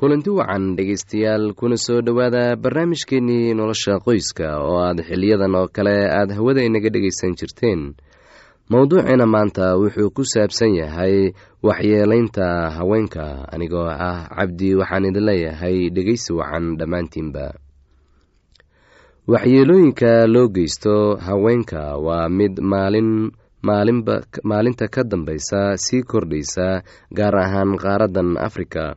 kulanti wacan dhegaystayaal kuna soo dhowaada barnaamijkeennii nolosha qoyska oo aad xiliyadan oo kale aad hawada inaga dhegaysan jirteen. Mowduuciina maanta wuxuu ku saabsan yahay waxyeelaynta haweenka anigoo ah cabdi waxaan idin leeyahay dhegaysi wacan dhammaantiinba. Waxyeelooyinka loo geysto haweenka waa mid maalin maalinta ka dambaysa sii kordhaysa gaar ahaan qaaradan afrika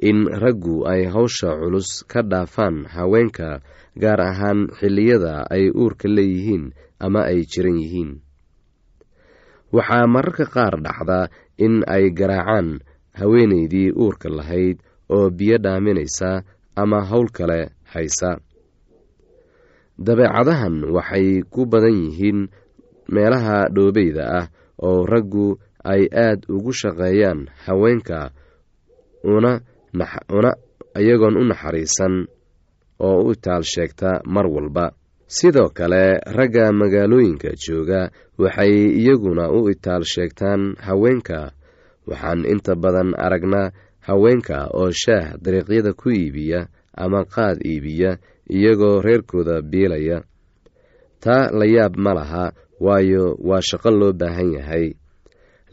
in raggu ay hawsha culus ka dhaafaan haweenka gaar ahaan xilliyada ay uurka leeyihiin ama ay jiran yihiin. Waxaa mararka qaar dhacda in ay garaacaan haweeneydii uurka lahayd oo biyo dhaaminaysa ama howl kale haysa. Dabeecadahan waxay ku badan yihiin meelaha dhoobeyda ah oo raggu ay aad ugu shaqeeyaan haweenka una una iyagoon u naxariisan oo u taal sheegta mar walba. Sidoo kale ragga magaalooyinka jooga waxay iyaguna u itaal sheegtaan haweenka. Waxaan inta badan aragnaa haweenka oo shaah dariiqyada ku iibiya ama qaad iibiya iyagoo reerkooda biilaya. Taa la yaab ma laha waayo waa shaqo loo baahan yahay.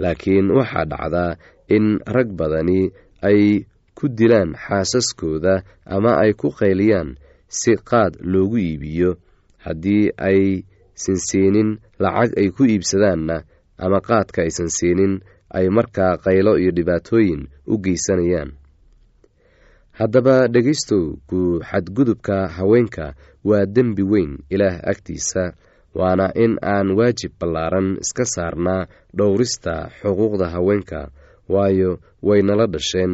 Laakiin waxaa dhacdaa in rag badani ay ku dilaan xaasaskooda ama ay ku qayliyaan si qaad loogu iibiyo. Haddii aysan siinin lacag ay ku iibsadaanna ama qaadka aysan siinin ay markaa qaylo iyo dhibaatooyin u geysanayaan. Haddaba dhegaystow ku xadgudubka haweenka waa dembi weyn ilaah agtiisa waana in aan waajib ballaaran iska saarnaa dhowrista xuquuqda haweenka waayo waynala dhasheen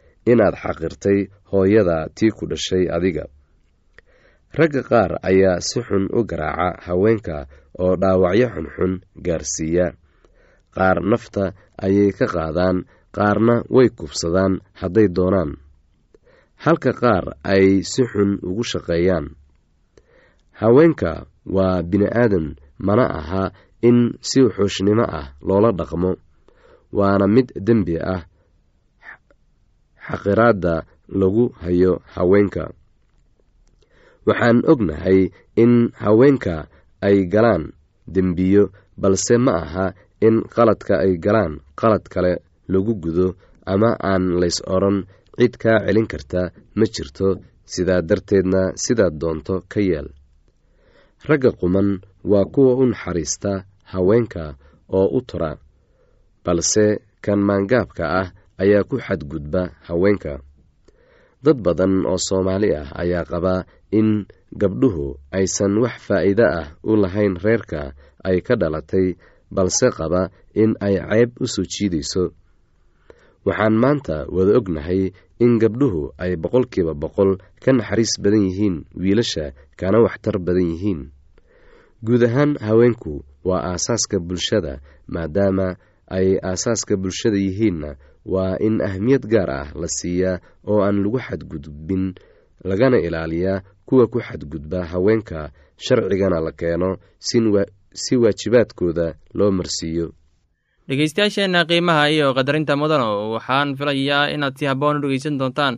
inaad xaqirtay hooyada tii ku dhashay adiga. Ragga qaar ayaa si xun u garaaca haweenka oo dhaawacyo xunxun gaarsiiya. Qaar nafta ayay ka qaadaan qaarna way kubsadaan hadday doonaan. Halka qaar ay si xun ugu shaqeeyaan. Haweenka waa bini-aadan mana aha in si xuushnimo ah loola dhaqmo waana mid dembi ah xaqiraadda lagu hayo haweenka. Waxaan ognahay in haweenka ay galaan dembiyo balse ma aha in qaladka ay galaan qalad kale lagu gudo ama aan lays odhan cid kaa celin karta ma jirto. Sidaa darteedna sidaad doonto ka yeel ragga quman waa kuwa u naxariista haweenka oo u tura balse kan maangaabka ah ayaa ku xadgudba haweenka. Dad badan oo soomaali ah ayaa qabaa in gabdhuhu aysan wax faa'iido ah u lahayn reerka ay ka dhalatay balse qaba in ay ceeb u soo jiidayso. Waxaan maanta wada ognahay in gabdhuhu ay boqolkiiba boqol ka naxariis badan yihiin wiilasha kana waxtar badan yihiin. Guud ahaan haweenku waa aasaaska bulshada maadaama ay aasaaska bulshada yihiinna waa in ahmiyad gaar ah la siiyaa oo aan lagu xadgudbin lagana ilaaliyaa kuwa ku xadgudba haweenka sharcigana la keeno si waajibaadkooda loo marsiiyo. Dhegeystayaasheenna qiimaha iyo qadarinta mudano waxaan filayaa inaad si habboon u dhegeysan doontaan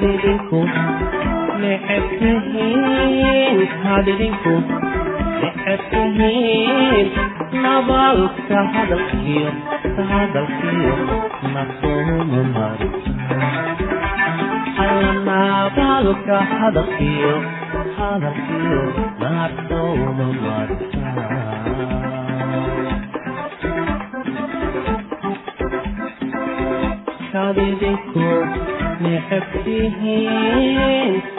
hadhinku necebtihiin hadhinku necebtihiin nabal ka hadalkiyo ka hadalkiyo nakumu mari alla nabal ka hadalkiyo hadalkiyo nakumu mari How did it go? necabtihiin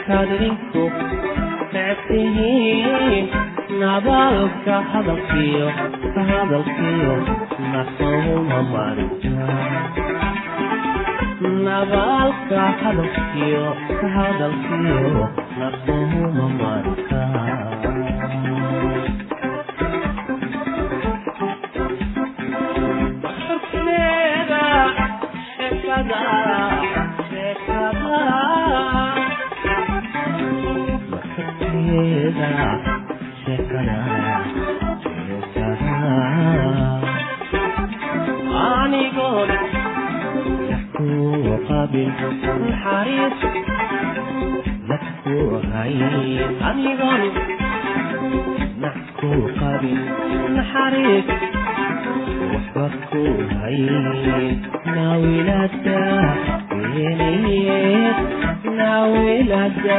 kadinku necabtihiin nabaalka hadalkiyo hadalkiyo nasouma marin nabaalka hadalkiyo hadalkiyo nasouma marinta God. mesa se canara anigoon dadkuwa qaabil naxariis dadkuwa hayay anigoon dadkuwa qaabil naxariis waxba ku hayay naawilada naawilada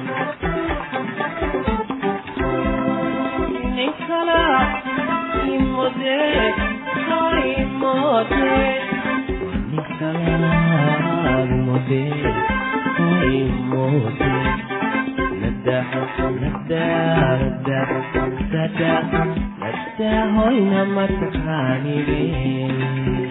مدت های مدت نسلام مدت های مدت نده نده نده نده نده های نمت خانی بین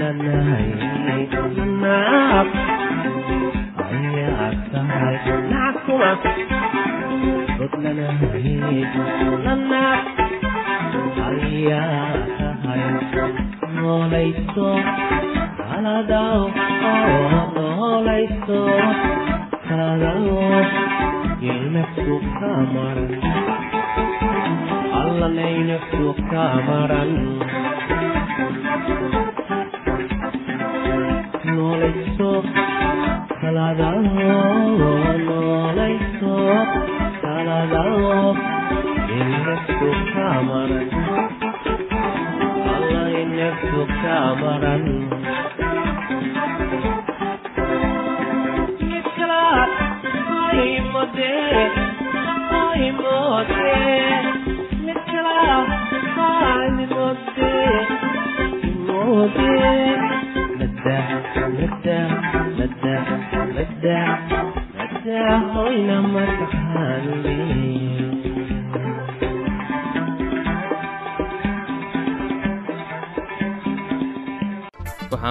Nicola, hoyna mataqaanide waxaan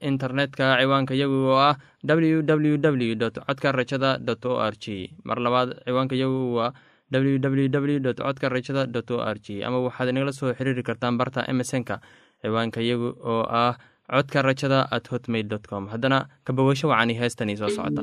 internetka ciwaanka yagu oo ah w w w codka rajada dot o r g mar labaad ciwaanka yagu waa w w w dot codka rajada dot o r g ama waxaad inagala soo xiriiri kartaan barta emesonka ciwaanka yagu oo ah codka rajada at hotmail dot com. Haddana kabawasho wacani heestanii soo socota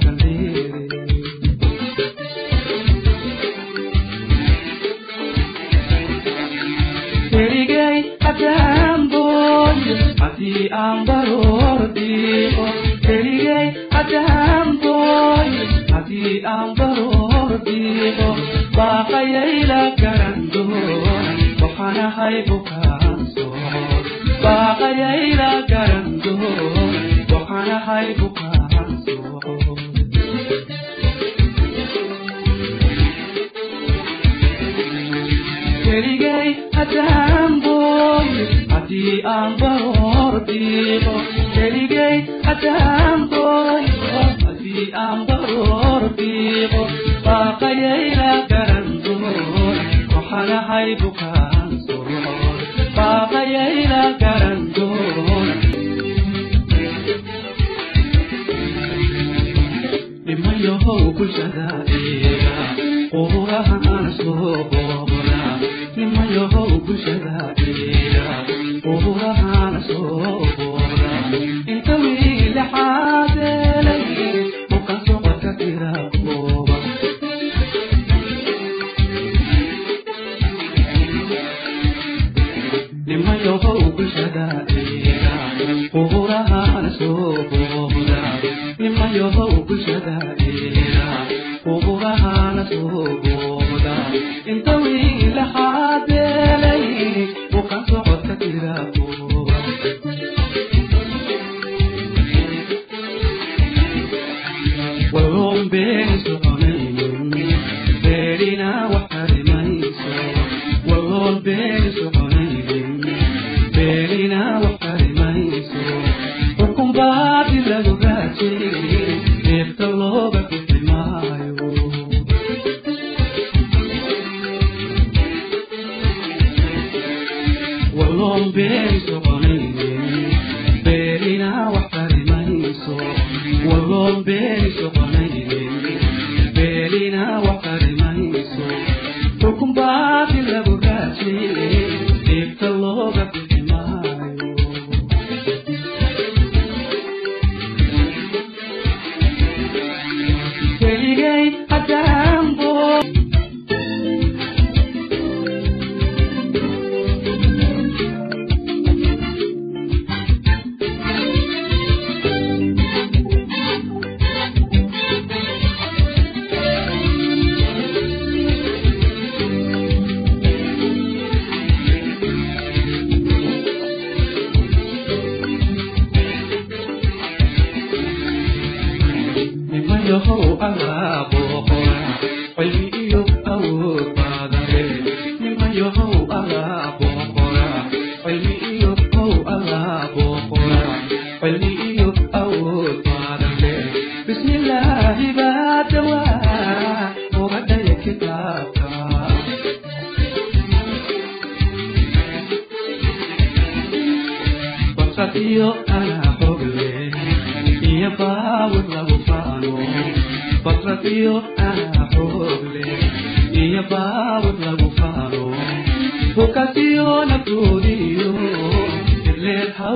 haddii aan baroordiiqo keligay haddaanbooy haddii aan baroordiiqo baaqayayla garan doona waxaanahay bukaanso baaqayayla garan doona waxaanahay bukaanso keligay haddaanbooy haddii aan bahoor diiqo keligay haddaan dooyo haddii aan bahoor diiqo baaqayayna garan dumoon waxaanahay bukaan suroon baaqayayna garan dumoon dhimayahow bulshada iiga quraha aan soo boobo beijo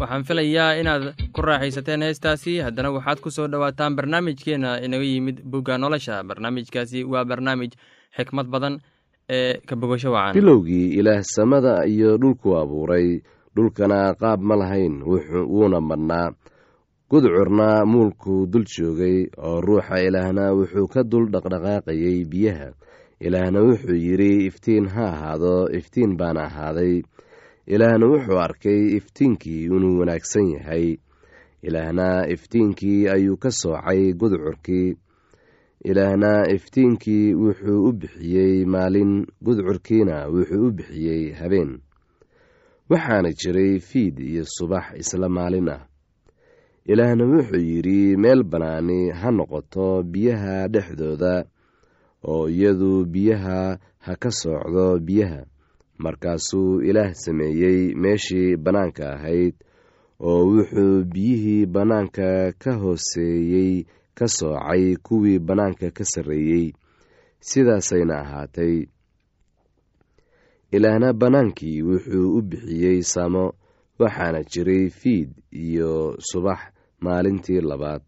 waxaan filayaa inaad ku raaxaysateen heestaasi. Haddana waxaad ku soo dhowaataan barnaamijkeena inaga yimid bugga nolosha. Barnaamijkaasi waa barnaamij xikmad badan ee ka bogasho wacan. Bilowgii ilaah samada iyo dhulku abuuray. Dhulkana qaab ma lahayn wuuna madhnaa. Gudcurna muulkuu dul joogay oo ruuxa ilaahna wuxuu ka dul dhaqdhaqaaqayay biyaha. Ilaahna wuxuu yidhi iftiin ha ahaado iftiin baana ahaaday ilaahna wuxuu arkay iftiinkii inuu wanaagsan yahay. Ilaahna iftiinkii ayuu ka soocay gudcurkii. Ilaahna iftiinkii wuxuu u bixiyey maalin gudcurkiina wuxuu u bixiyey habeen. Waxaana jiray fiid iyo subax isla maalin ah. Ilaahna wuxuu yidhi meel bannaani ha noqoto biyaha dhexdooda oo iyadu biyaha ha ka soocdo biyaha markaasuu ilaah sameeyey meeshii bannaanka ahayd oo wuxuu biyihii bannaanka ka hooseeyey ka soocay kuwii bannaanka ka sarreeyey. Sidaasayna ahaatay. Ilaahna bannaankii wuxuu u bixiyey samo waxaana jiray fiid iyo subax maalintii labaad.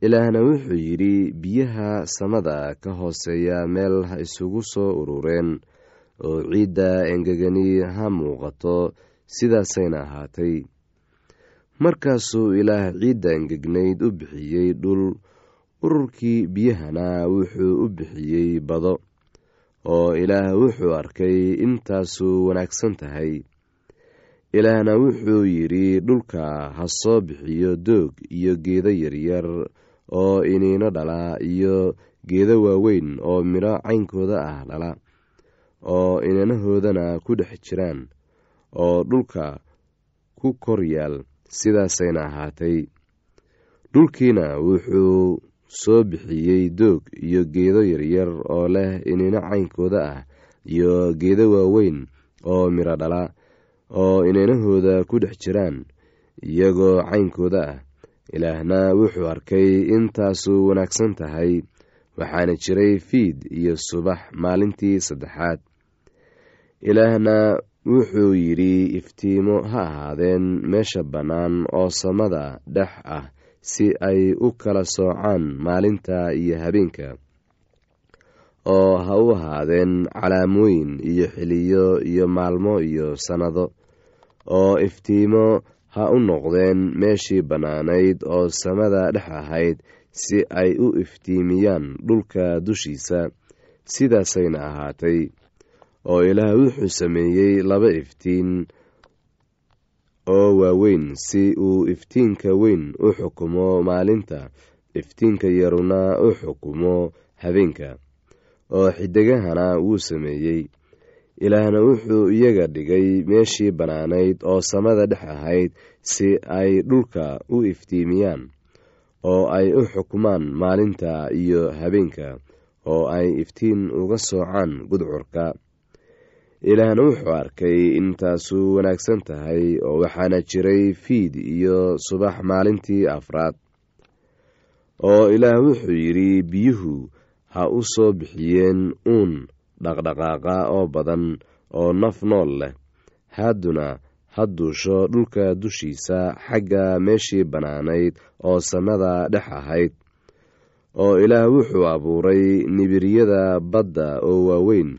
Ilaahna wuxuu yidhi biyaha samada ka hooseeya meel ha isugu soo urureen oo ciidda engegani ha muuqato sidaasayna ahaatay. Markaasuu ilaah ciidda engegnayd u bixiyey dhul ururkii biyahana wuxuu u bixiyey bado oo ilaah wuxuu arkay intaasuu wanaagsan tahay. Ilaahna wuxuu yidhi dhulka ha soo bixiyo doog iyo geedo yaryar oo iniino dhala iyo geedo waaweyn oo midho caynkooda ah dhala oo inanahoodana ku dhex jiraan oo dhulka ku kor yaal sidaasayna ahaatay. Dhulkiina wuxuu soo bixiyey doog iyo geedo yaryar oo leh inino caynkooda ah iyo geedo waaweyn oo midho dhala oo inanahooda ku dhex jiraan iyagoo caynkooda ah. Ilaahna wuxuu arkay intaasu wanaagsan tahay waxaana jiray fiid iyo subax maalintii saddexaad ilaahna wuxuu yidhi iftiimo ha ahaadeen meesha bannaan oo samada dhex ah si ay u kala soocaan maalinta iyo habeenka oo ha u ahaadeen calaamooyin iyo xiliyo iyo maalmo iyo sannado oo iftiimo ha u noqdeen meeshii bannaanayd oo samada dhex ahayd si ay u iftiimiyaan dhulka dushiisa sidaasayna ahaatay oo ilaah wuxuu sameeyey laba iftiin oo waaweyn si uu iftiinka weyn u xukumo maalinta. Iftiinka yaruna u xukumo habeenka oo xidigahana wuu sameeyey. Ilaahna wuxuu iyaga dhigay meeshii bannaanayd oo samada dhex ahayd si ay dhulka u iftiimiyaan oo ay u xukumaan maalinta iyo habeenka oo ay iftiin uga soocaan gudcurka ilaahna wuxuu arkay intaasu wanaagsan tahay oo waxaana jiray fiid iyo subax maalintii afraad. Oo ilaah wuxuu yidhi biyuhu ha u soo bixiyeen uun dhaqdhaqaaqa oo badan oo naf nool leh. Haaduna ha duusho dhulka dushiisa xagga meeshii bannaanayd oo samada dhex ahayd. Oo ilaah wuxuu abuuray nibiryada badda oo waaweyn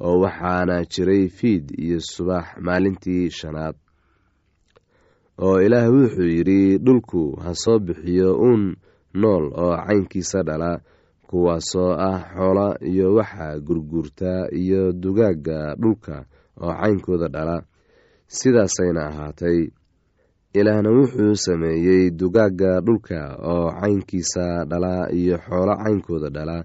oo waxaana jiray fiid iyo subax maalintii shanaad. Oo ilaah wuxuu yidhi dhulku ha soo bixiyo uun nool oo caynkiisa dhala kuwaasoo ah xoola iyo waxa gurguurta iyo dugaagga dhulka oo caynkooda dhala. Sidaasayna ahaatay. Ilaahna wuxuu sameeyey dugaagga dhulka oo caynkiisa dhala iyo xoolo caynkooda dhala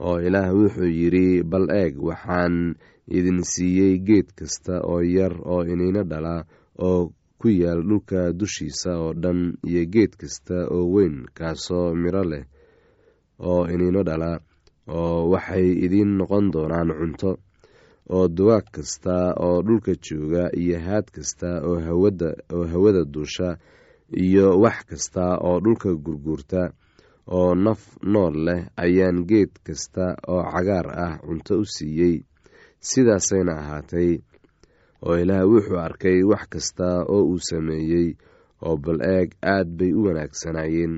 oo ilaah wuxuu yidhi bal eeg waxaan idin siiyey geed kasta oo yar oo iniino dhala oo ku yaal dhulka dushiisa oo dhan iyo geed kasta oo weyn kaasoo miro leh oo iniino dhala oo waxay idiin noqon doonaan cunto oo dugaag kasta oo dhulka jooga iyo haad kasta oo oo hawada duusha iyo wax kasta oo dhulka gurguurta oo naf nool leh ayaan geed kasta oo cagaar ah cunto u siiyey. Sidaasayna ahaatay oo ilaah wuxuu arkay wax kasta oo uu sameeyey oo bal eeg aad bay u wanaagsanaayeen.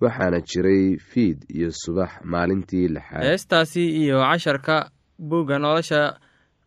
Waxaana jiray fiid iyo subax maalintii lixaad. Heestaasi iyo casharka buugga nolosha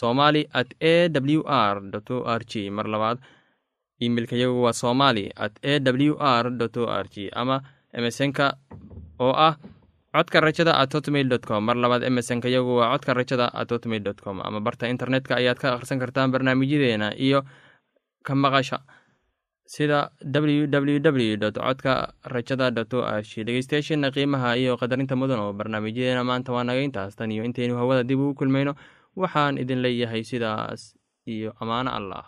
somali at a w r o r g mar labaad imeilka yagu waa somali at a w r o r g ama emesonka oo ah codka rajada at hotmail com. Mar labaad emesonka yagu waa codka rajada at hotmail com. Ama barta internetka ayaad ka akhrisan kartaan barnaamijyadeena iyo ka maqasha sida w w w dot codka rajada dot o r g dhegeystayaasheena qiimaha iyo qadarinta mudan oo barnaamijyadeena maanta waa naga intaas tan iyo intaynu hawada dib ugu kulmayno waxaan idin leeyahay sidaas iyo ammaano allah